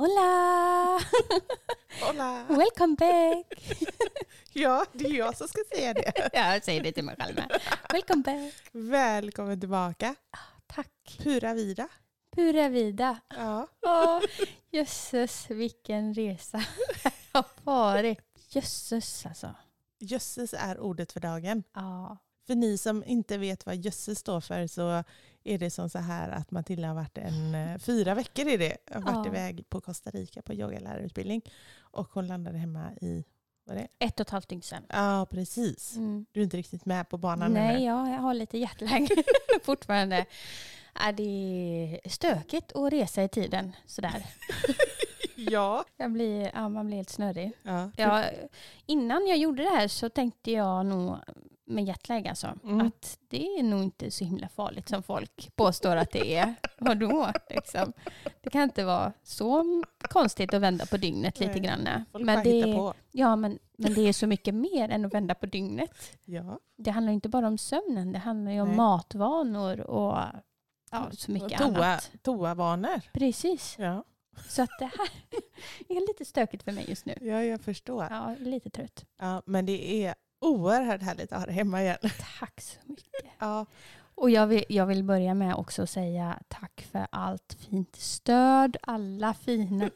Hola! Hola! Welcome back! Ja, det är jag som ska säga det. Jag säger det till mig själv med. Welcome back! Välkommen tillbaka. Tack! Pura vida. Pura vida. Ja. Åh, jösses vilken resa det har varit. Jösses alltså. Jösses är ordet för dagen. Ja. För ni som inte vet vad jösses står för så är det som så här att Matilda har varit en eh, fyra veckor i det. Har varit Ja. iväg på Costa Rica på yogalärarutbildning. Och hon landade hemma i, vad är det? Ett och ett halvt dygn sedan. Ja, precis. Mm. Du är inte riktigt med på banan Nej, nu. ja, jag har lite jetlag fortfarande. Ja, det är stökigt att resa i tiden sådär. Ja. Jag blir, ja, man blir helt snurrig. ja. Ja, innan jag gjorde det här så tänkte jag nog med jetlag alltså, Mm. att det är nog inte så himla farligt som folk påstår att det är. Vadå? Liksom. Det kan inte vara så konstigt att vända på dygnet lite Nej, grann. Folk Men det, på. ja, men, men det är så mycket mer än att vända på dygnet. Ja. Det handlar inte bara om sömnen, det handlar ju om Nej. matvanor och ja, så mycket Toa, annat. toavanor. Precis, Ja. så att det här är lite stökigt för mig just nu. ja, jag förstår. Ja. Ja, lite trött. men det är oerhört härligt att ha dig hemma igen. Tack så mycket. Ja. Och jag vill, jag vill börja med också att säga tack för allt fint stöd, alla fina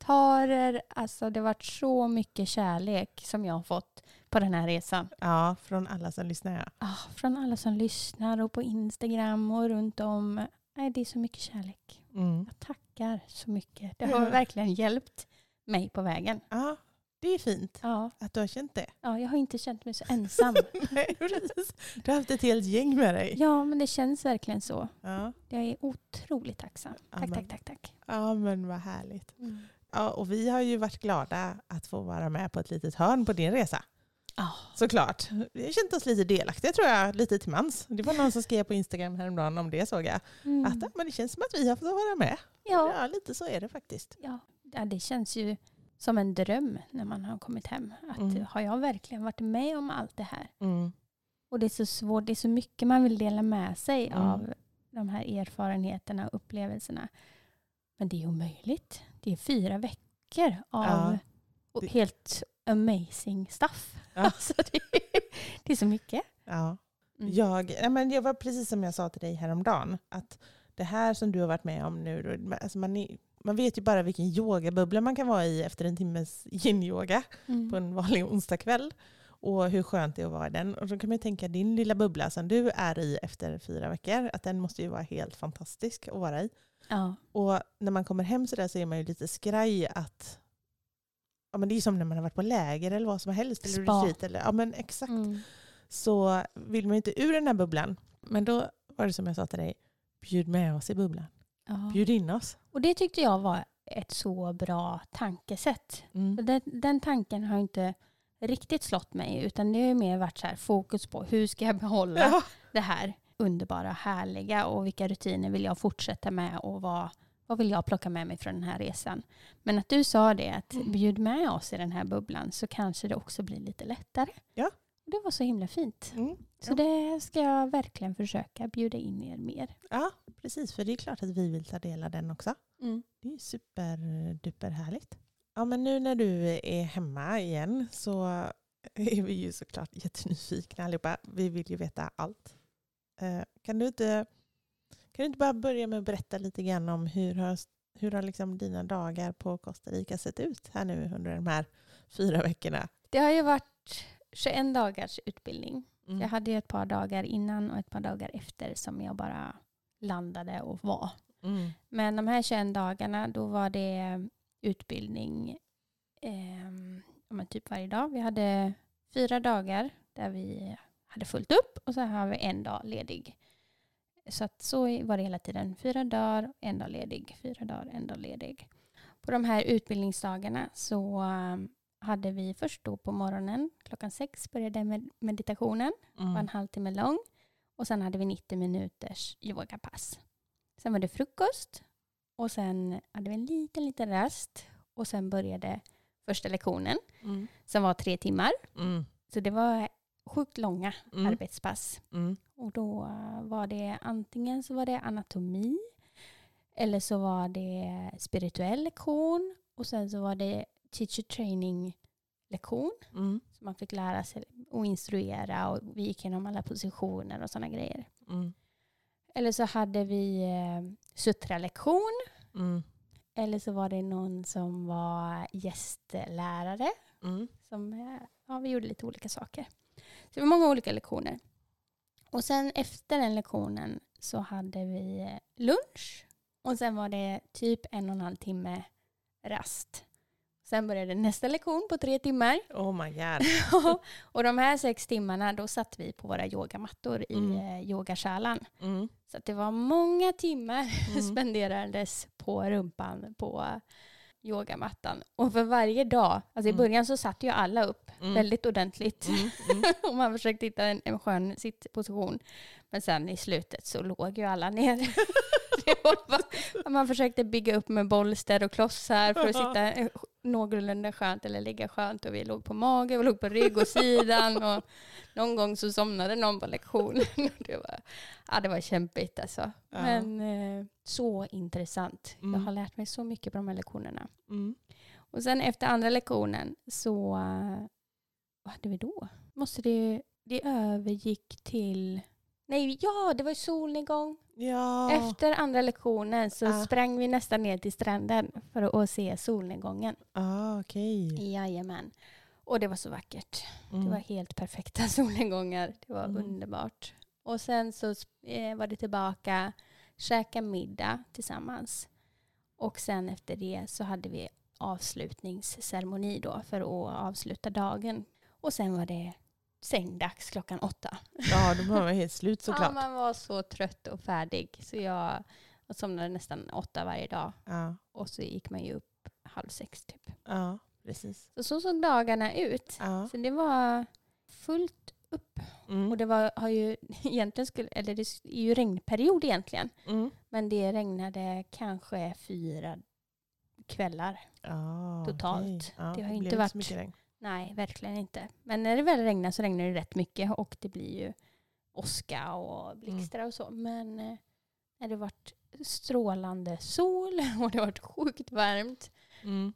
kommentarer. Alltså det har varit så mycket kärlek som jag har fått på den här resan. ja, från alla som lyssnar. Ja. Ah, från alla som lyssnar och på Instagram och runt om. Nej, det är så mycket kärlek. Mm. Jag tackar så mycket. Det har Ja. verkligen hjälpt mig på vägen. ja, det är fint Ja, att du har känt det. ja, jag har inte känt mig så ensam. Nej, precis. Du har haft ett helt gäng med dig. Ja, men det känns verkligen så. Ja, Jag är otroligt tacksam. Tack, tack, tack, tack. ja men vad härligt. Ja, och vi har ju varit glada att få vara med på ett litet hörn på din resa. Ja. Såklart. Vi har känt oss lite delaktiga tror jag, lite till mans. Det var någon som skrev på Instagram häromdagen om det såg jag. Mm. Att men det känns som att vi har fått vara med. Ja. Ja, lite så är det faktiskt. Ja. ja, det känns ju som en dröm när man har kommit hem. Att Mm. Har jag verkligen varit med om allt det här? Mm. Och det är så svårt, det är så mycket man vill dela med sig Mm. av de här erfarenheterna och upplevelserna. Men det är omöjligt. Det är fyra veckor av Ja. Det- helt amazing stuff. Ja. Alltså det, det är så mycket. Ja. Mm. Jag, ja, men jag var precis som jag sa till dig häromdagen. Att det här som du har varit med om nu, alltså man, är, man vet ju bara vilken yogabubbla man kan vara i efter en timmes yin-yoga Mm. på en vanlig onsdagkväll. Och hur skönt det är att vara i den. Och då kan man ju tänka din lilla bubbla som du är i efter fyra veckor, att den måste ju vara helt fantastisk att vara i. Ja. Och när man kommer hem så där så är man ju lite skraj att ja, men det är som när man har varit på läger eller vad som helst. Eller Spa. retreat eller, ja men exakt. Mm. Så vill man inte ur den här bubblan. Men då var det som jag sa till dig, bjud med oss i bubblan. Ja. Bjud in oss. Och det tyckte jag var ett så bra tankesätt. Mm. Den, den tanken har inte riktigt slått mig utan det har mer varit så här fokus på hur ska jag behålla Ja. det här underbara, härliga och vilka rutiner vill jag fortsätta med och vad, vad vill jag plocka med mig från den här resan. Men att du sa det, att Mm. bjud med oss i den här bubblan så kanske det också blir lite lättare. Ja. Det var så himla fint. Mm. Så Ja. det ska jag verkligen försöka bjuda in er mer. ja, precis. För det är klart att vi vill ta del av den också. Det är superduper härligt. Ja, men nu när du är hemma igen så är vi ju såklart jättenyfikna allihopa. Vi vill ju veta allt. Eh, Kan du inte, kan du inte bara börja med att berätta lite grann om hur har, hur har liksom dina dagar på Costa Rica sett ut här nu under de här fyra veckorna? Det har ju varit 21 dagars utbildning. Mm. Jag hade ju ett par dagar innan och ett par dagar efter som jag bara landade och var. Mm. Men de här 21 dagarna då var det utbildning eh, ja, men typ varje dag. Vi hade fyra dagar där vi hade fullt upp och så har vi en dag ledig. Så att så var det hela tiden. Fyra dagar, en dag ledig. Fyra dagar, en dag ledig. På de här utbildningsdagarna så um, hade vi först då på morgonen klockan sex började med meditationen. Mm. var en halvtimme lång. Och sen hade vi 90 minuters yogapass. Sen var det frukost och sen hade vi en liten, liten rast och sen började första lektionen mm. som var tre timmar. Mm. Så det var sjukt långa mm. arbetspass. Mm. Och då var det antingen så var det anatomi eller så var det spirituell lektion och sen så var det teacher training lektion. Mm. Så man fick lära sig att instruera och vi gick igenom alla positioner och sådana grejer. Mm. Eller så hade vi eh, sutra-lektion. Mm. Eller så var det någon som var gästlärare. Mm. Som, eh, ja, vi gjorde lite olika saker. Så det var många olika lektioner. Och sen efter den lektionen så hade vi eh, lunch. Och sen var det typ en och en halv timme rast. Sen började nästa lektion på tre timmar. Oh my god. och de här sex timmarna då satt vi på våra yogamattor i mm. Eh, yogakälan. Mm. Så det var många timmar mm. spenderades på rumpan på yogamattan. Och för varje dag, alltså i mm. början så satt ju alla upp mm. väldigt ordentligt. Mm. Mm. och man försökte hitta en, en skön sittposition. Men sen i slutet så låg ju alla ner. man försökte bygga upp med bolster och klossar för att sitta någorlunda skönt eller ligga skönt och vi låg på mage och låg på rygg och sidan och någon gång så somnade någon på lektionen. det, var, ja, det var kämpigt alltså. Ja. Men eh, så intressant. Mm. Jag har lärt mig så mycket på de här lektionerna. Mm. Och sen efter andra lektionen så, uh, vad hade vi då? Måste det, det övergick till Nej, ja, det var solnedgång. Ja. Efter andra lektionen så ah. sprang vi nästan ner till stranden för att se solnedgången. Ah, okay. Jajamän. Och det var så vackert. Mm. Det var helt perfekta solnedgångar. Det var mm. underbart. Och sen så eh, var det tillbaka, käka middag tillsammans. Och sen efter det så hade vi avslutningsceremoni då för att avsluta dagen. Och sen var det sängdags klockan åtta. Ja, då var man helt slut såklart. Ja, man var så trött och färdig. Så jag, somnade nästan åtta varje dag. Ja. Och så gick man ju upp halv sex typ. Ja, precis. Så, så såg dagarna ut. Ja. Så det var fullt upp. Mm. Och det var, har ju egentligen skulle, eller det är ju regnperiod egentligen. Mm. Men det regnade kanske fyra kvällar ah, totalt. Okay. Ja, det har det inte varit... Nej, verkligen inte. Men när det väl regnar så regnar det rätt mycket och det blir ju åska och blixtrar och så. Men eh, när det varit strålande sol och det har varit sjukt varmt. Mm.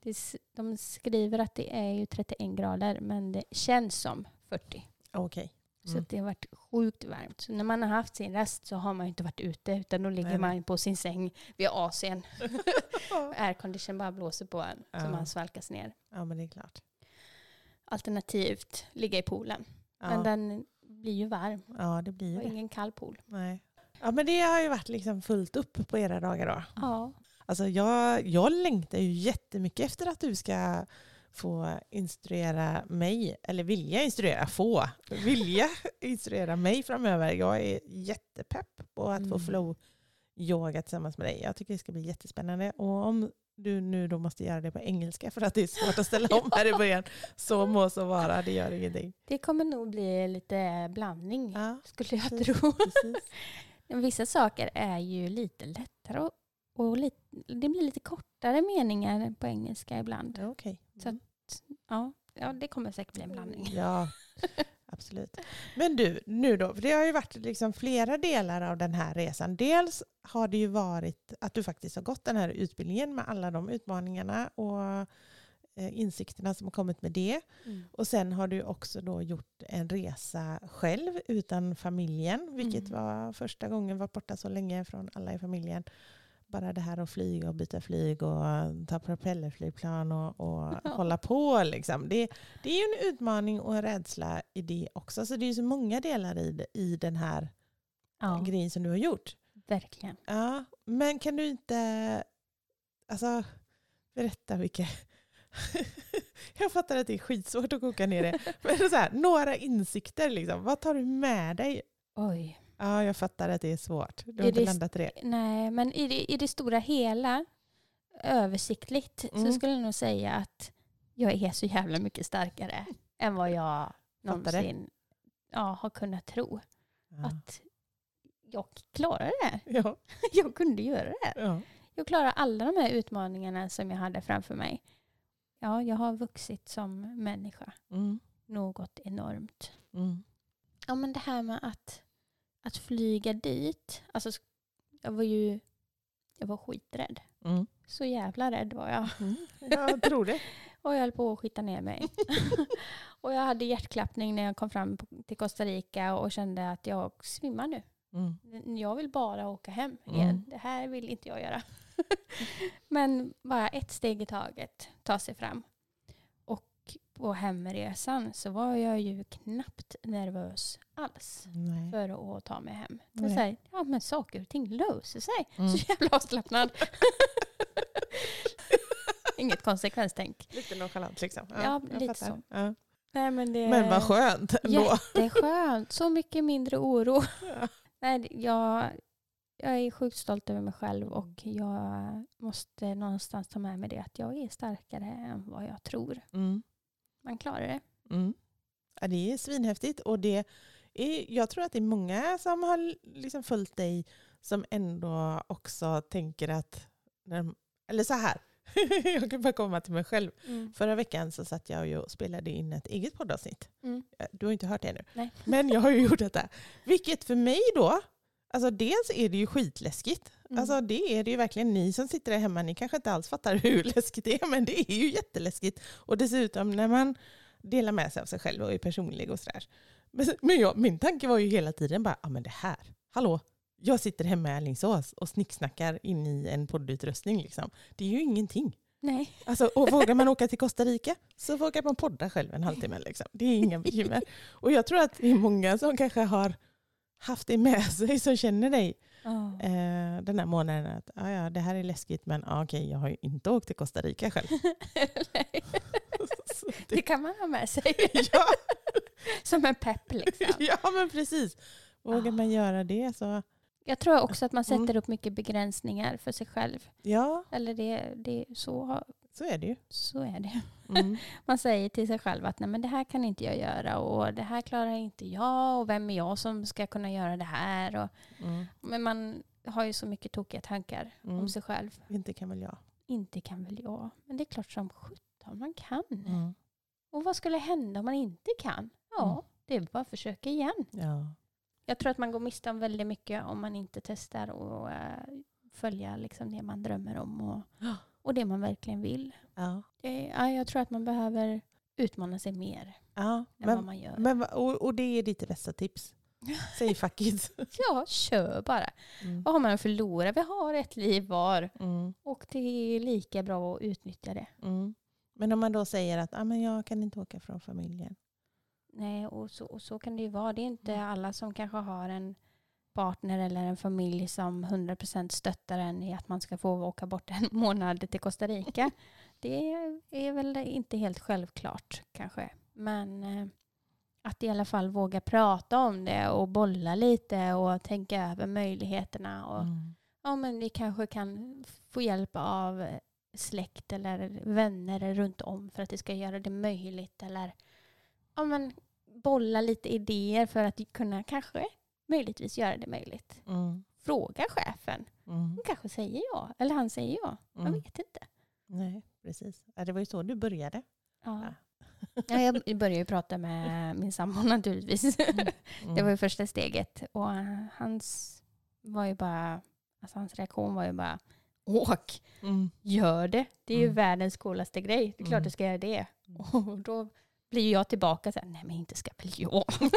De skriver att det är ju 31 grader men det känns som 40. Okej. Okay. Mm. Så det har varit sjukt varmt. Så när man har haft sin rast så har man inte varit ute utan då ligger nej, man på sin säng vid AC'n. Aircondition bara blåser på en ja. så man svalkas ner. Ja men det är klart alternativt ligga i poolen. Ja. Men den blir ju varm. Ja, det blir och ingen kall pool. Nej. Ja, men det har ju varit liksom fullt upp på era dagar då. Ja. Alltså jag, jag längtar ju jättemycket efter att du ska få instruera mig, eller vilja instruera, få, vilja instruera mig framöver. Jag är jättepepp på att mm. få flow yoga tillsammans med dig. Jag tycker det ska bli jättespännande. Och om du nu då måste göra det på engelska för att det är svårt att ställa om här i början. Så må så vara, det gör ingenting. Det kommer nog bli lite blandning, ja, skulle jag precis, tro. Precis. Vissa saker är ju lite lättare och, och lite, det blir lite kortare meningar på engelska ibland. Okay. Mm. Så att, ja, ja, det kommer säkert bli en blandning. Ja, absolut. Men du, nu då, för det har ju varit liksom flera delar av den här resan. Dels har det ju varit att du faktiskt har gått den här utbildningen med alla de utmaningarna och eh, insikterna som har kommit med det. Mm. Och sen har du också då gjort en resa själv utan familjen, vilket mm. var första gången var borta så länge från alla i familjen bara det här att flyga och byta flyg och ta propellerflygplan och, och ja. hålla på. Liksom. Det, det är ju en utmaning och en rädsla i det också. Så det är så många delar i, i den här ja. grejen som du har gjort. Verkligen. Ja, men kan du inte alltså, berätta vilka... Jag fattar att det är skitsvårt att koka ner det. Men så här, några insikter, liksom. vad tar du med dig? Oj. Ja, jag fattar att det är svårt. Du har inte landat det. Nej, men i det, i det stora hela, översiktligt, Mm. så skulle jag nog säga att jag är så jävla mycket starkare än vad jag någonsin ja, har kunnat tro. Ja. Att jag klarar det. Ja. Jag kunde göra det. Ja. Jag klarar alla de här utmaningarna som jag hade framför mig. Ja, jag har vuxit som människa. Mm. Något enormt. Mm. Ja, men det här med att, att flyga dit. Alltså, jag var ju jag var skiträdd. Mm. Så jävla rädd var jag. Mm. Jag tror det. Och jag höll på att skita ner mig. och jag hade hjärtklappning när jag kom fram till Costa Rica och kände att jag svimmar nu. Mm. Jag vill bara åka hem Mm. igen. Det här vill inte jag göra. Men bara ett steg i taget, ta sig fram. Och på hemresan så var jag ju knappt nervös alls Nej. för att ta mig hem. Det så här, ja men saker och ting löser sig. Mm. Så jävla avslappnad. Inget konsekvenstänk. Lite nonchalant liksom. Ja, jag lite fattar. så. Ja. Nej, men, det Men vad skönt ändå. Jätteskönt. Så mycket mindre oro. Ja. Nej, jag, jag är sjukt stolt över mig själv och jag måste någonstans ta med mig det att jag är starkare än vad jag tror. Mm. Man klarar det. Mm. Ja, det är svinhäftigt och det är, jag tror att det är många som har liksom följt dig som ändå också tänker att, när de, eller så här, jag kan bara komma till mig själv. Förra veckan så satt jag och spelade in ett eget poddavsnitt. Mm. Du har inte hört det ännu. Nej. Men jag har ju gjort detta. Vilket för mig då, alltså dels är det ju skitläskigt. Mm. Alltså det är det ju verkligen ni som sitter där hemma, ni kanske inte alls fattar hur läskigt det är, men det är ju jätteläskigt. Och dessutom när man delar med sig av sig själv och är personlig och sådär. Men, jag, min tanke var ju hela tiden bara, ja men det här, hallå, jag sitter hemma i Alingsås och snicksnackar in i en poddutrustning liksom. Det är ju ingenting. Nej. Alltså, och vågar man åka till Costa Rica så vågar man podda själv en halvtimme. Liksom. Det är inga bekymmer. Och jag tror att det är många som kanske har haft det med sig som känner dig Eh, den här månaden. Att ah, ja, det här är läskigt men ah, okej, jag har ju inte åkt till Costa Rica själv. Det det, kan man ha med sig. ja, Som en pepp liksom. ja, men precis. Vågar Ah. man göra det så Jag tror också att man Mm. sätter upp mycket begränsningar för sig själv. ja, Eller det, det, så, så är det ju. så är det. Mm. Man säger till sig själv att Nej, men det här kan inte jag göra och det här klarar inte jag och vem är jag som ska kunna göra det här. Och, Mm. men man har ju så mycket tokiga tankar Mm. om sig själv. Inte kan väl jag. Inte kan väl jag. Men det är klart som sjutton man kan. Mm. Och vad skulle hända om man inte kan? Ja, Mm. det är bara att försöka igen. Ja. Jag tror att man går miste om väldigt mycket om man inte testar och eh, följa liksom det man drömmer om och. Och det man verkligen vill. Ja. Det, ja, jag tror att man behöver utmana sig mer Ja. än vad Men, man gör. men, och, och det är ditt bästa tips? Säg fuck it. Ja, kör bara. Mm. Vad har man att förlora? Vi har ett liv var Mm. och det är lika bra att utnyttja det. Mm. Men om man då säger att ah, men jag kan inte åka från familjen. Nej, och så, och så kan det ju vara. Det är inte Mm. alla som kanske har en partner eller en familj som 100% stöttar en i att man ska få åka bort en månad till Costa Rica. Det är väl inte helt självklart kanske. Men eh, att i alla fall våga prata om det och bolla lite och tänka över möjligheterna. Och, Mm. ja, men vi kanske kan få hjälp av släkt eller vänner runt om för att det ska göra det möjligt. Eller ja, men, bolla lite idéer för att kunna kanske möjligtvis göra det möjligt. Mm. Fråga chefen. Mm. Han kanske säger ja. Eller han säger ja. Jag Mm. vet inte. Nej, precis. Ja, det var ju så du började. Ja. Ja. Ja, jag började ju prata med min sambo naturligtvis. Mm. Det var ju första steget. Och hans var ju bara, alltså hans reaktion var ju bara åk, Mm. gör det. Det är ju Mm. världens coolaste grej. Det är klart Mm. du ska göra det. Mm. Och då blir jag tillbaka så här, nej men inte ska väl jag.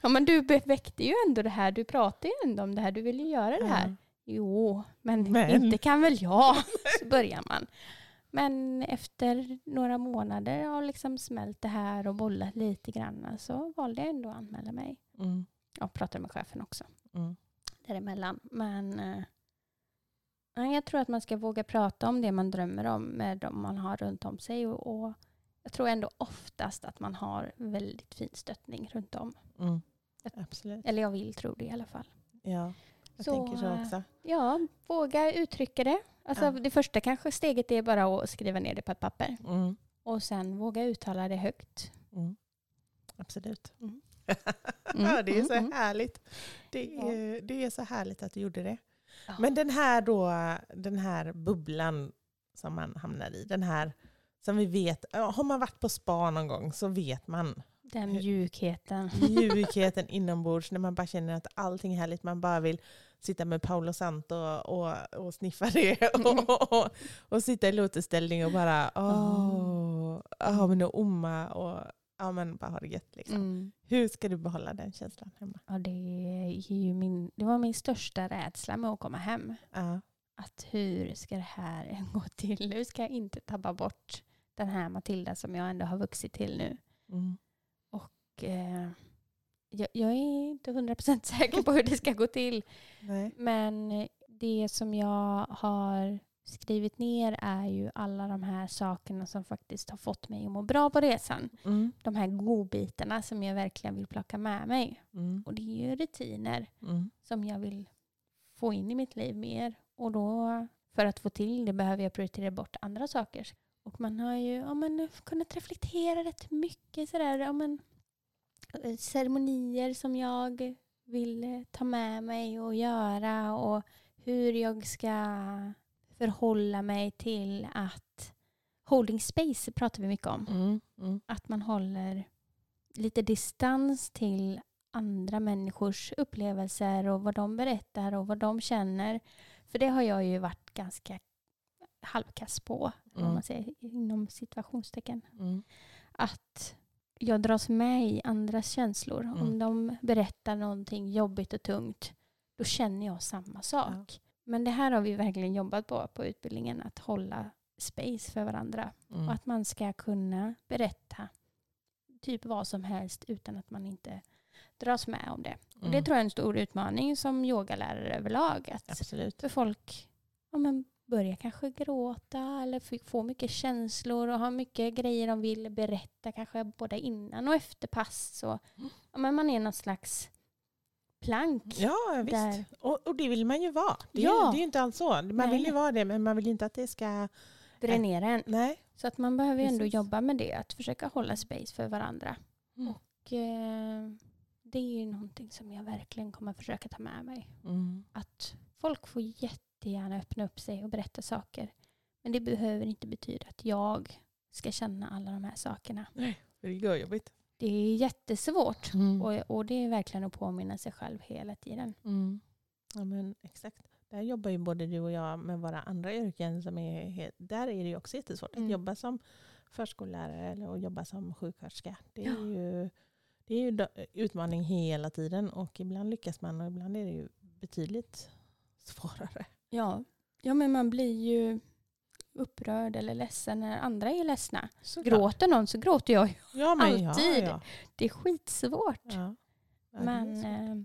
ja men du väckte ju ändå det här, du pratade ju ändå om det här, du vill ju göra det här. Jo, men, Men. inte kan väl jag. Så börjar man. Men efter några månader har liksom smält det här och bollat lite grann så valde jag ändå att anmäla mig. Mm. Jag pratade med chefen också Mm. däremellan. Men eh, jag tror att man ska våga prata om det man drömmer om med de man har runt om sig och, och jag tror ändå oftast att man har väldigt fin stöttning runt om. Mm. Absolut. Eller jag vill tro det i alla fall. Ja, jag Så, tänker så också. Ja, våga uttrycka det. Alltså, Ja. Det första kanske steget är bara att skriva ner det på ett papper. Mm. Och sen våga uttala det högt. Mm. Absolut. Mm. ja, det är så Mm, mm. härligt. Det Ja. är, det är så härligt att du gjorde det. Ja. Men den här då, den här bubblan som man hamnar i, den här som vi vet, ja, har man varit på spa någon gång så vet man Den mjukheten. mjukheten inombords när man bara känner att allting är härligt. Man bara vill sitta med Paolo Santo och, och, och sniffa det och, och, och sitta i lotusställning och bara åh, oh, men och omma och ja, men bara ha det gött. Liksom. Mm. Hur ska du behålla den känslan hemma? Ja, det, är ju min, det var min största rädsla med att komma hem. Ja. Att hur ska det här gå till? Hur ska jag inte tappa bort den här Matilda som jag ändå har vuxit till nu? Mm. Eh, jag, jag är inte hundra procent säker på hur det ska gå till. Nej. Men det som jag har skrivit ner är ju alla de här sakerna som faktiskt har fått mig att må bra på resan. Mm. De här godbitarna som jag verkligen vill plocka med mig. Mm. Och det är ju rutiner Mm. som jag vill få in i mitt liv mer. Och då, för att få till det behöver jag prioritera bort andra saker. Och man har ju ja, men, kunnat reflektera rätt mycket sådär. Ja, men, eh, ceremonier som jag vill eh, ta med mig och göra och hur jag ska förhålla mig till att holding space pratar vi mycket om. Mm. Mm. Att man håller lite distans till andra människors upplevelser och vad de berättar och vad de känner. För det har jag ju varit ganska halvkass på, om Mm. man säger inom situationstecken. Mm. Att jag dras med i andras känslor. Mm. Om de berättar någonting jobbigt och tungt, då känner jag samma sak. Men det här har vi verkligen jobbat på på utbildningen, att hålla space för varandra. Mm. Och att man ska kunna berätta typ vad som helst utan att man inte dras med om det. Och det Mm. tror jag är en stor utmaning som yogalärare överlag. Att Absolut. för folk ja, men börjar kanske gråta eller f- få mycket känslor och har mycket grejer de vill berätta kanske både innan och efter pass. Och, ja, men man är någon slags plank. Ja, visst. Där. Och, och det vill man ju vara. Det är, Ja. ju, det är ju inte alls så. Man Nej. vill ju vara det, men man vill inte att det ska... Dränera en. Nej. Så att man behöver ju ändå jobba med det. Att försöka hålla space för varandra. Mm. Och eh, det är ju någonting som jag verkligen kommer försöka ta med mig. Mm. Att folk får jättegärna öppna upp sig och berätta saker. Men det behöver inte betyda att jag ska känna alla de här sakerna. Det är jobbigt. Det är jättesvårt. Mm. Och, och det är verkligen att påminna sig själv hela tiden. Mm. Ja, men exakt. Där jobbar ju både du och jag med våra andra yrken. Som är, där är det ju också jättesvårt Mm. att jobba som förskollärare eller att jobba som sjuksköterska. Det är Ja. ju, det är ju utmaning hela tiden och ibland lyckas man och ibland är det ju betydligt svårare. Ja. ja, men man blir ju upprörd eller ledsen när andra är ledsna. Såklart. Gråter någon så gråter jag ju. Ja, men alltid. Ja, ja. Det är skitsvårt. Ja. Ja, det är men eh,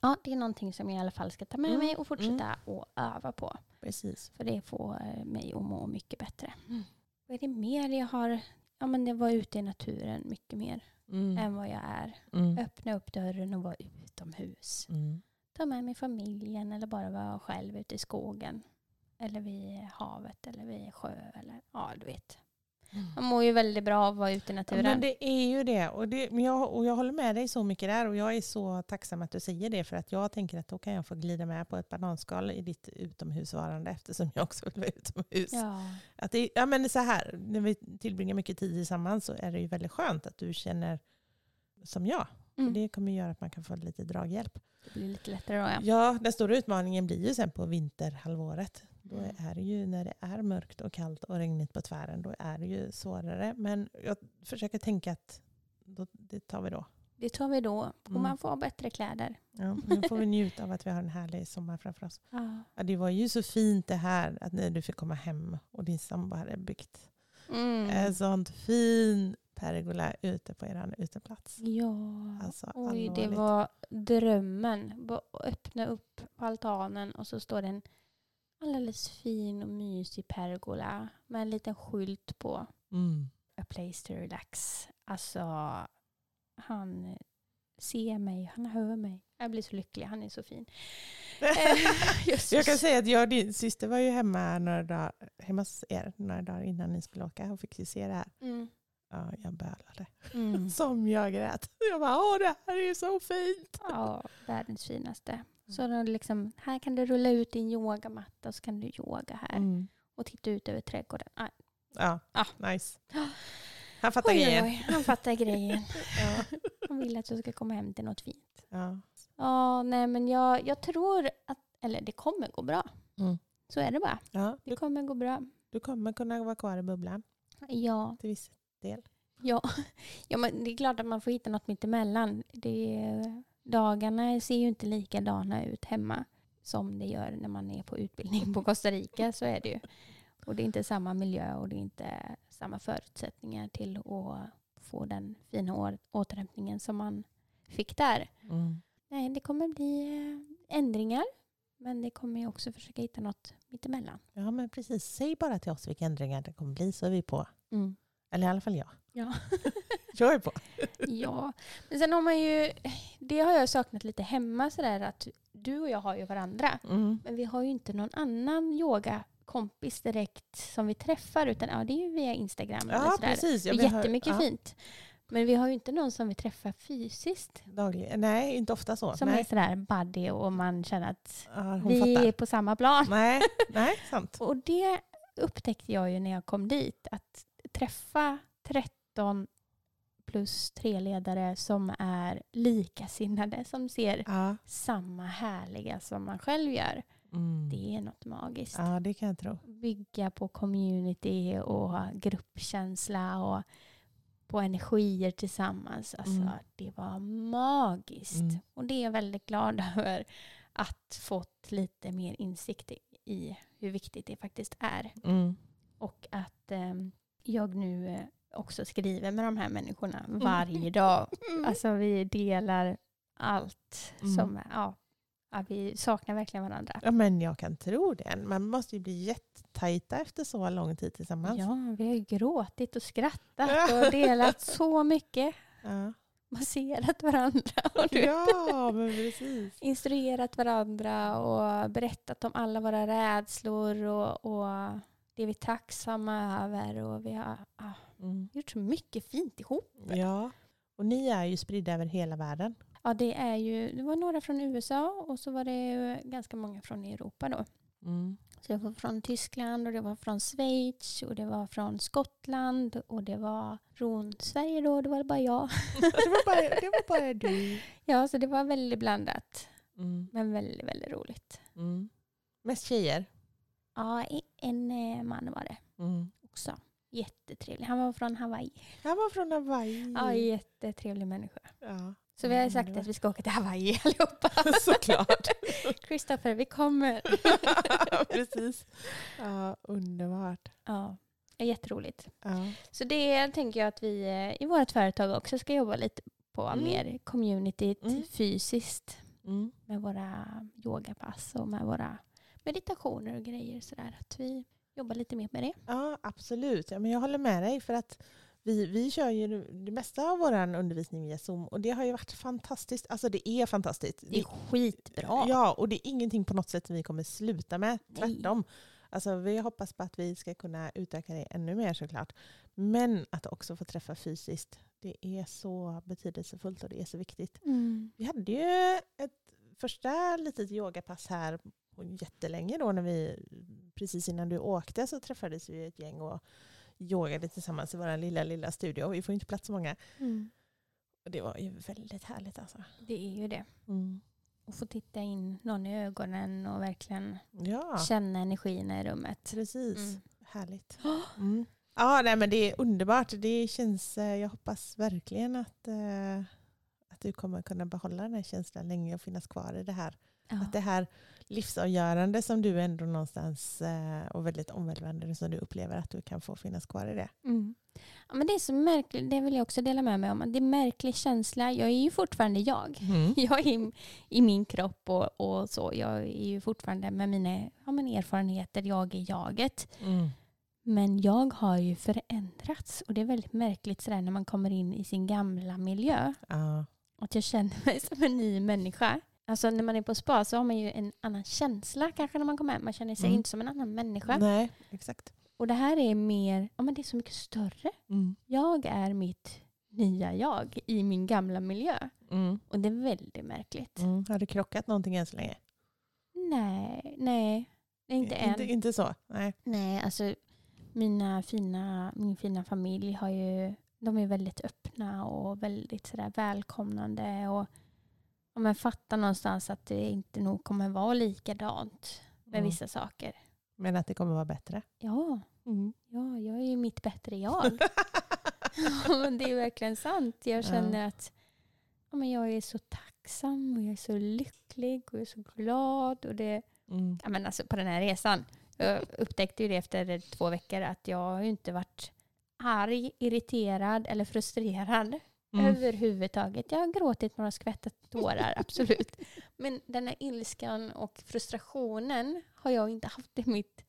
ja, det är någonting som jag i alla fall ska ta med Mm, mig och fortsätta att öva på. Precis. För det får eh, mig att må mycket bättre. Mm. Vad är det mer jag har? Ja, men jag var ute i naturen mycket mer Mm. än vad jag är. Mm. Öppna upp dörren och vara utomhus. Mm. Ta med mig familjen eller bara vara själv ute i skogen. Eller vid havet eller vid sjö. Eller, ja, du vet. Man mår ju väldigt bra av att vara ute i Ja, naturen. men det är ju det. Och, det men jag, och jag håller med dig så mycket där. Och jag är så tacksam att du säger det. För att jag tänker att då kan jag få glida med på ett bananskal i ditt utomhusvarande. Eftersom jag också vill vara utomhus. Ja. Att det, ja, men så här, när vi tillbringar mycket tid tillsammans så är det ju väldigt skönt att du känner som jag. Mm. Det kommer göra att man kan få lite draghjälp. Det blir lite lättare då ja. Ja, den stora utmaningen blir ju sen på vinterhalvåret. Då är det ju när det är mörkt och kallt och regnigt på tvären, då är det ju svårare. Men jag försöker tänka att då, det tar vi då. Det tar vi då. Och Mm. man får ha bättre kläder. Ja, nu får vi njuta av att vi har en härlig sommar framför oss. Ja. Ja, det var ju så fint det här att när du fick komma hem och din sambo hade byggt Mm. en sånt fin pergola ute på er uteplats. Ja. Alltså, Oj, det var drömmen. Bara öppna upp altanen och så står det en alldeles fin och mysig pergola med en liten skylt på. Mm. a place to relax. Alltså, han ser mig, han hör mig. Jag blir så lycklig, han är så fin. Eh, jag kan säga att jag och din syster var ju hemma, några dagar, hemma hos er några dagar innan ni skulle åka och fick ju se det här. Mm. Ja, jag bölade. Mm. Som jag grät. Jag bara, åh det här är så fint. Ja, världens finaste. Så då liksom, här kan du rulla ut din yogamatta och så kan du yoga här. Mm. Och titta ut över trädgården. Ah. Ja, ah. nice. Han fattar oj, grejen. Oj, han fattar grejen. ja. Han vill att jag ska komma hem till något fint. Ja. Ja, nej men jag, jag tror att, eller det kommer gå bra. Mm. Så är det bara. Ja, det kommer gå bra. Du kommer kunna vara kvar i bubblan. Ja. Till viss del. Ja. ja, men det är klart att man får hitta något mittemellan. Det, dagarna ser ju inte likadana ut hemma som det gör när man är på utbildning på Costa Rica. Så är det ju. Och det är inte samma miljö och det är inte samma förutsättningar till att få den fina återhämtningen som man fick där. Mm. Nej, det kommer bli eh, ändringar. Men det kommer ju också försöka hitta något mittemellan. Ja, men precis. Säg bara till oss vilka ändringar det kommer bli så är vi på. Mm. Eller i alla fall jag. Ja. jag är på. ja, men sen har man ju, det har jag saknat lite hemma sådär att du och jag har ju varandra. Mm. Men vi har ju inte någon annan yogakompis direkt som vi träffar utan ja, det är ju via Instagram. Ja, precis. det är jättemycket ja. fint. Men vi har ju inte någon som vi träffar fysiskt. Dagligen. Nej, inte ofta så. Som nej. är sådär buddy och man känner att ja, vi fattar. är på samma plan. Nej, nej sant. och det upptäckte jag ju när jag kom dit. Att träffa 13 plus tre ledare som är likasinnade, som ser ja. samma härliga som man själv gör. Mm. Det är något magiskt. Ja, det kan jag tro. Bygga på community och gruppkänsla och på energier tillsammans. Alltså, mm. Det var magiskt. Mm. Och det är jag väldigt glad över att fått lite mer insikt i hur viktigt det faktiskt är. Mm. Och att eh, jag nu eh, också skriver med de här människorna mm. varje dag. Mm. Alltså vi delar allt mm. som, ja, ja, vi saknar verkligen varandra. Ja men jag kan tro det. Man måste ju bli jättetajta efter så lång tid tillsammans. Ja, vi har ju gråtit och skrattat och delat så mycket. Ja. Masserat varandra. ja, men precis. Instruerat varandra och berättat om alla våra rädslor och, och det vi är tacksamma över. Och vi har ah, mm. gjort så mycket fint ihop. Ja, och ni är ju spridda över hela världen. Ja, det är ju, det var några från USA och så var det ganska många från Europa då. Mm. Så det var från Tyskland och det var från Schweiz och det var från Skottland och det var från Sverige då, det var bara jag. det, var bara, det var bara du. Ja, så det var väldigt blandat. Mm. Men väldigt, väldigt roligt. Mm. Mest tjejer? Ja, en eh, man var det mm. också. Jättetrevlig. Han var från Hawaii. Han var från Hawaii. Ja, jättetrevlig människa. Ja. Så vi har sagt att vi ska åka till Hawaii allihopa. Såklart. Kristoffer, vi kommer. Precis. Ja, underbart. Ja, jätteroligt. Ja. Så det tänker jag att vi eh, i vårt företag också ska jobba lite på mm. mer communityt mm. fysiskt. Mm. Med våra yogapass och med våra meditationer och grejer. Sådär. Att vi jobbar lite mer med det. Ja, absolut. Ja, men jag håller med dig. för att vi, vi kör ju det mesta av vår undervisning via Zoom och det har ju varit fantastiskt. Alltså det är fantastiskt. Det är skitbra. Ja, och det är ingenting på något sätt vi kommer sluta med. Tvärtom. Alltså, vi hoppas på att vi ska kunna utöka det ännu mer såklart. Men att också få träffa fysiskt, det är så betydelsefullt och det är så viktigt. Mm. Vi hade ju ett första litet yogapass här jättelänge då när vi, precis innan du åkte så träffades vi ett gäng och yogade tillsammans i vår lilla, lilla studio. Vi får inte plats så många. Mm. Och det var ju väldigt härligt alltså. Det är ju det. Mm. Och få titta in någon i ögonen och verkligen ja. känna energin i rummet. Precis. Mm. Härligt. Mm. Ja, nej, men det är underbart. Det känns, eh, jag hoppas verkligen att, eh, att du kommer kunna behålla den här känslan länge och finnas kvar i det här. Ja. Att det här livsavgörande som du ändå någonstans eh, och väldigt omvälvande som du upplever att du kan få finnas kvar i det. Mm. Ja, men det är så märkligt, det vill jag också dela med mig om. Det är en märklig känsla. Jag är ju fortfarande jag. Mm. Jag är i min kropp och, och, så. Jag är ju fortfarande med mina ja, men erfarenheter, jag är jaget. Mm. Men jag har ju förändrats och det är väldigt märkligt sådär när man kommer in i sin gamla miljö. Ja. Att jag känner mig som en ny människa. Alltså när man är på spa så har man ju en annan känsla kanske när man kommer hem. Man känner sig Mm. inte som en annan människa. Nej, exakt. Och det här är mer, ja men det är så mycket större. Mm. Jag är mitt nya jag i min gamla miljö. Mm. Och det är väldigt märkligt. Mm. Har du krockat någonting än så länge? Nej, nej. Inte än. Inte, inte så? Nej. Nej, alltså mina fina, min fina familj har ju, de är väldigt öppna och väldigt sådär välkomnande och ja, men fattar någonstans att det inte nog kommer vara likadant med Mm. vissa saker. Men att det kommer vara bättre? Ja, Mm. ja, jag är ju mitt bättre jag. ja, det är verkligen sant. Jag känner att ja, men jag är så tacksam och jag är så lycklig och jag är så glad. Och det, Mm. ja, men alltså på den här resan. Jag upptäckte ju det efter två veckor att jag har ju inte varit arg, irriterad eller frustrerad Mm. överhuvudtaget. Jag har gråtit några skvättar tårar, absolut. Men den här ilskan och frustrationen har jag inte haft i, mitt,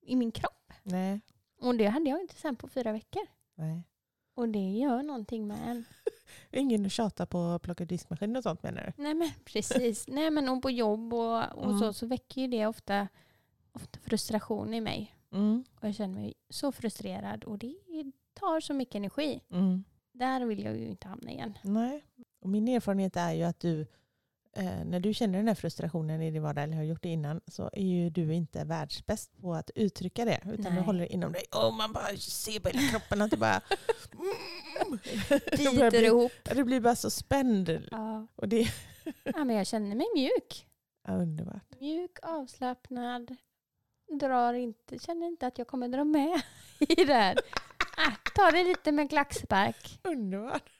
i min kropp. Nej. Och det hade jag inte sen på fyra veckor. Nej. Och det gör någonting med en. Ingen att tjata på att plocka diskmaskin och sånt menar du? Nej men precis. Nej men och på jobb och, och Mm. så, så väcker ju det ofta, ofta frustration i mig. Mm. Och jag känner mig så frustrerad och det tar så mycket energi. Mm. Där vill jag ju inte hamna igen. Nej. Och min erfarenhet är ju att du, eh, när du känner den här frustrationen i din vardag, eller har gjort det innan, så är ju du inte världsbäst på att uttrycka det. Utan du Nej. håller det inom dig. Och man bara ser på hela kroppen att det bara... Mm. det, börjar Biter bli, ihop. det blir bara så spänd. Ja. Och det ja men jag känner mig mjuk. är underbart. Mjuk, avslappnad. Drar inte, känner inte att jag kommer dra med i det här. Ta det lite med klackspark. Underbart.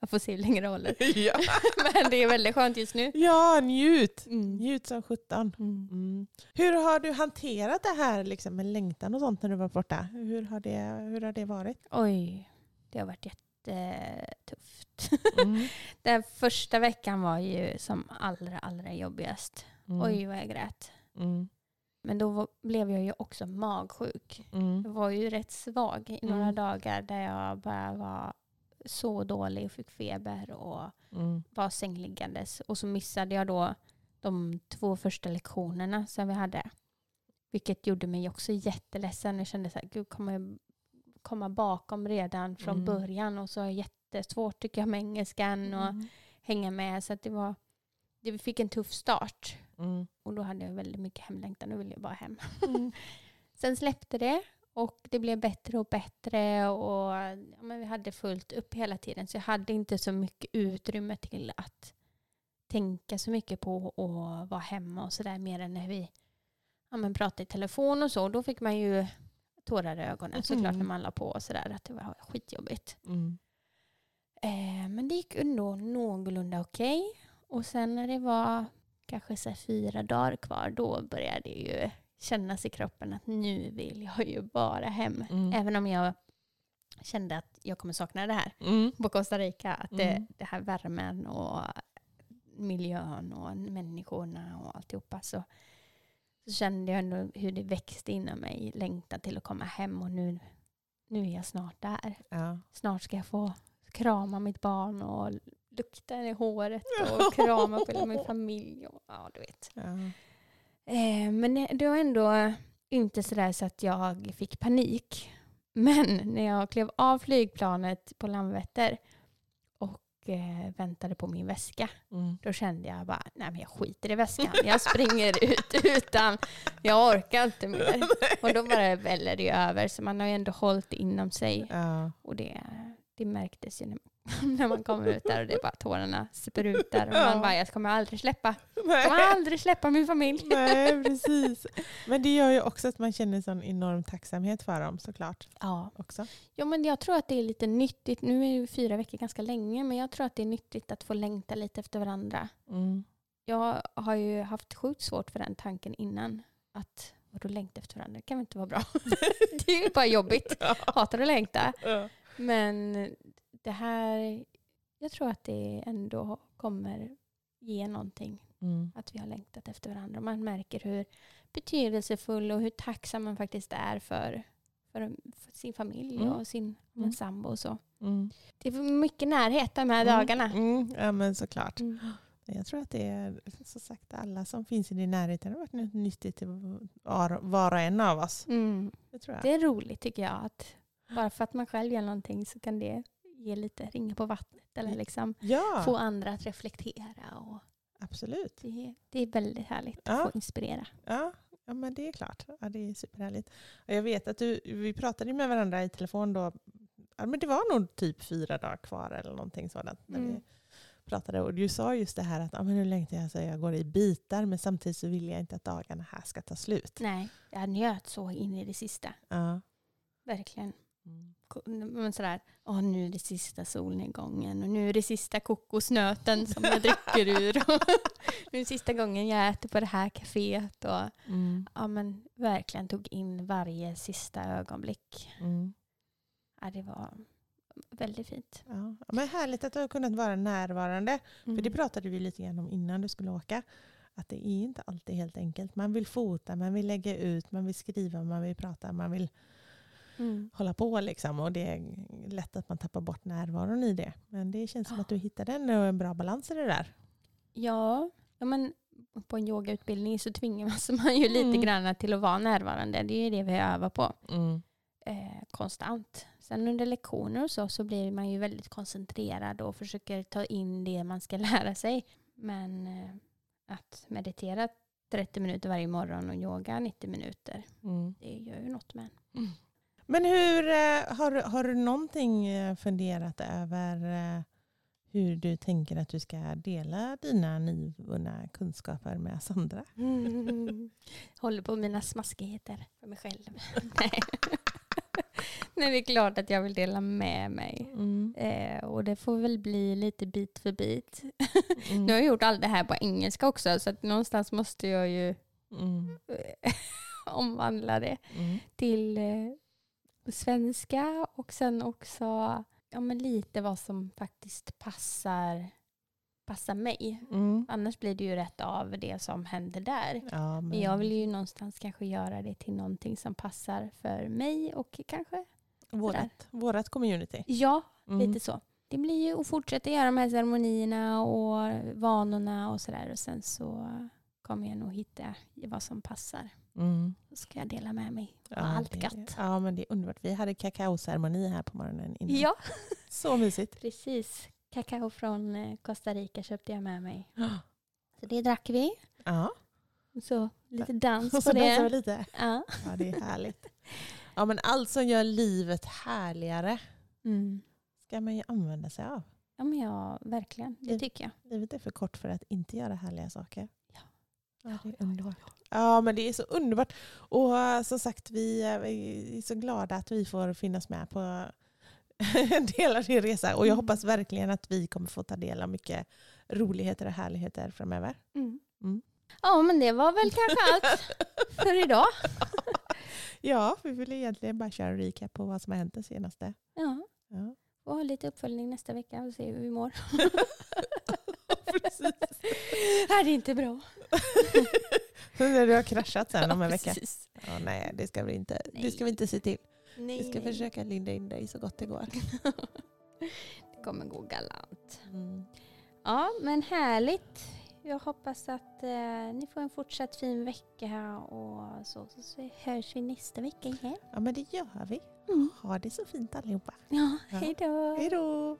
Jag får se hur länge det håller. Ja. Men det är väldigt skönt just nu. ja, njut. Mm. Njut som sjutton. Mm. Mm. Hur har du hanterat det här liksom, med längtan och sånt när du var borta? Hur har det, hur har det varit? Oj, det har varit jättetufft. Mm. Den första veckan var ju som allra, allra jobbigast. Mm. Oj, vad jag grät. Mm. Men då var- blev jag ju också magsjuk. Mm. Jag var ju rätt svag i några Mm. dagar där jag bara var så dålig och fick feber och Mm. var sängliggandes. Och så missade jag då de två första lektionerna som vi hade. Vilket gjorde mig också jätteledsen. Jag kände så här, gud kommer jag komma bakom redan från Mm. början och så är det jättesvårt tycker jag med engelskan och Mm. hänga med. Så att det var, det, vi fick en tuff start. Mm. Och då hade jag väldigt mycket hemlängtan och ville jag bara hem. Mm. Sen släppte det och det blev bättre och bättre och ja, men vi hade fullt upp hela tiden så jag hade inte så mycket utrymme till att tänka så mycket på att vara hemma och sådär mer än när vi ja, men pratade i telefon och så. Då fick man ju tårar i ögonen såklart Mm. när man la på och sådär att det var skitjobbigt. Mm. Eh, men det gick ändå någorlunda okej. Och sen när det var kanske så fyra dagar kvar då började det ju kännas i kroppen att nu vill jag ju bara hem. Mm. Även om jag kände att jag kommer sakna det här Mm. på Costa Rica. Att det, Mm. det här värmen och miljön och människorna och alltihopa. Så, så kände jag ändå hur det växte inom mig. Längtan till att komma hem och nu, nu är jag snart där. Ja. Snart ska jag få krama mitt barn och lukta i håret och krama på hela min familj. Och, ja, du vet. Ja. Eh, men det- var ändå inte sådär så att jag fick panik. Men när jag klev av flygplanet på Landvetter och eh, väntade på min väska, Mm. då kände jag bara, nej men jag skiter i väskan. Jag springer ut utan, jag orkar inte mer. Och då bara väller det över. Så man har ju ändå hållit inom sig. Ja. Och det, det märktes ju när, när man kommer ut där och det är bara tårarna sprutar. Och Ja. man bara, jag kommer aldrig släppa. Jag Nej. kommer aldrig släppa min familj. Nej, precis. Men det gör ju också att man känner sån enorm tacksamhet för dem såklart. Ja. Också. ja, men jag tror att det är lite nyttigt. Nu är det fyra veckor ganska länge, men jag tror att det är nyttigt att få längta lite efter varandra. Mm. Jag har ju haft sjukt svårt för den tanken innan. Att vadå längta efter varandra? Det kan väl inte vara bra? det är ju bara jobbigt. Hatar att längta. Ja. Men det här, jag tror att det ändå kommer ge någonting. Mm. Att vi har längtat efter varandra. Man märker hur betydelsefull och hur tacksam man faktiskt är för för, för sin familj Mm. och sin Mm. sambo och så. Mm. Det är mycket närhet de här Mm. dagarna. Mm. Ja men såklart. Mm. Jag tror att det är så sagt alla som finns i din närhet har varit något nyttigt till var, var och en av oss. Det tror jag. Det är roligt tycker jag. Att bara för att man själv gör någonting så kan det ge lite ringa på vattnet. Eller liksom Ja, få andra att reflektera. Och absolut. det, det är väldigt härligt Ja. att få inspirera. Ja, ja, men det är klart. Ja, det är superhärligt. Och jag vet att du, vi pratade med varandra i telefon då. Ja, men det var nog typ fyra dagar kvar eller någonting sådant. När Mm. vi pratade. Och du sa just det här att ja, men nu längtar jag så jag går i bitar men samtidigt så vill jag inte att dagarna här ska ta slut. Nej, jag njöt så in i det sista. Ja. Verkligen. Mm. Men sådär, åh nu är det sista solnedgången och nu är det sista kokosnöten som jag dricker ur. Nu är det sista gången jag äter på det här kaféet. Och, Mm. ja, men verkligen tog in varje sista ögonblick. Mm. Ja, det var väldigt fint. Ja. Men härligt att du har kunnat vara närvarande. För det Mm. pratade vi lite grann om innan du skulle åka. Att det är inte alltid helt enkelt. Man vill fota, man vill lägga ut, man vill skriva, man vill prata, man vill Mm. hålla på. Liksom. Och det är lätt att man tappar bort närvaron i det. Men det känns som att du hittade en, eh, bra balans i det där. Ja, ja, men på en yogautbildning så tvingas man ju lite Mm. grann till att vara närvarande. Det är ju det vi övar på eh, konstant. Sen under lektioner och så, så blir man ju väldigt koncentrerad och försöker ta in det man ska lära sig. Men eh, att meditera 30 minuter varje morgon och yoga 90 minuter, Mm. det gör ju något med en. Men hur, eh, har, har du någonting eh, funderat över eh, hur du tänker att du ska dela dina nyvunna kunskaper med Sandra? Håller på mina smaskigheter för mig själv. Nej. Nej, det är klart att jag vill dela med mig. Mm. Eh, och det får väl bli lite bit för bit. Mm. Nu har jag gjort allt det här på engelska också så att någonstans måste jag ju Mm. omvandla det Mm. till eh, svenska och sen också ja, men lite vad som faktiskt passar, passar mig. Mm. Annars blir det ju rätt av det som händer där. Ja, Men jag vill ju någonstans kanske göra det till någonting som passar för mig och kanske, vårat, vårat community. ja, Mm. lite så. Det blir ju att fortsätta göra de här ceremonierna och vanorna och sådär. Och sen så kommer jag nog hitta vad som passar. Mm. Då ska jag dela med mig av Ja, allt det, gott. Ja, men det är underbart. Vi hade kakaoceremoni här på morgonen innan. Ja, Så mysigt. precis. Kakao från eh, Costa Rica köpte jag med mig. Så det drack vi. Ja, Så lite dans och så på dansar vi det. lite. Ja. Ja, det är härligt. Ja, men allt som gör livet härligare Mm. ska man ju använda sig av. ja, men ja, verkligen. Det- tycker jag. Livet är för kort för att inte göra härliga saker. Ja. Det är underbart. Ja, men det är så underbart. Och eh, som sagt, vi är, vi är så glada att vi får finnas med på en del av din resa. Och jag Mm. hoppas verkligen att vi kommer få ta del av mycket roligheter och härligheter framöver. Mm. Mm. Ja, men det var väl kanske allt för idag. Ja, vi vill egentligen bara köra en recap på vad som har hänt det senaste. Ja, Ja. och ha lite uppföljning nästa vecka och se hur vi mår. Precis. Det är inte bra. När du har kraschat sen om en vecka. Ja, nej, det ska vi inte, det Nej. ska vi inte se till. Nej, Vi ska försöka linda in dig så gott det går. det kommer gå galant. Mm. Ja, men härligt. Jag hoppas att eh, ni får en fortsatt fin vecka och så, så, så hörs vi nästa vecka igen. Ja, men det gör vi. Mm. Ha det så fint allihopa. Ja, Ja. hej då. Hej då!